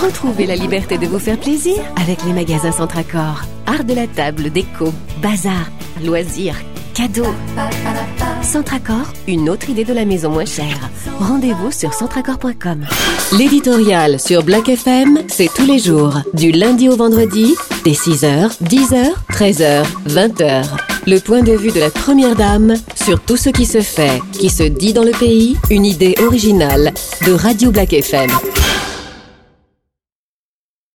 Retrouvez la liberté de vous faire plaisir avec les magasins Centracor. Art de la table, déco, bazar, loisirs, cadeaux. Centracor, une autre idée de la maison moins chère. Rendez-vous sur centracor.com. L'éditorial sur Black FM, c'est tous les jours, du lundi au vendredi, dès 6h, 10h, 13h, 20h. Le point de vue de la première dame sur tout ce qui se fait, qui se dit dans le pays, une idée originale de Radio Black FM.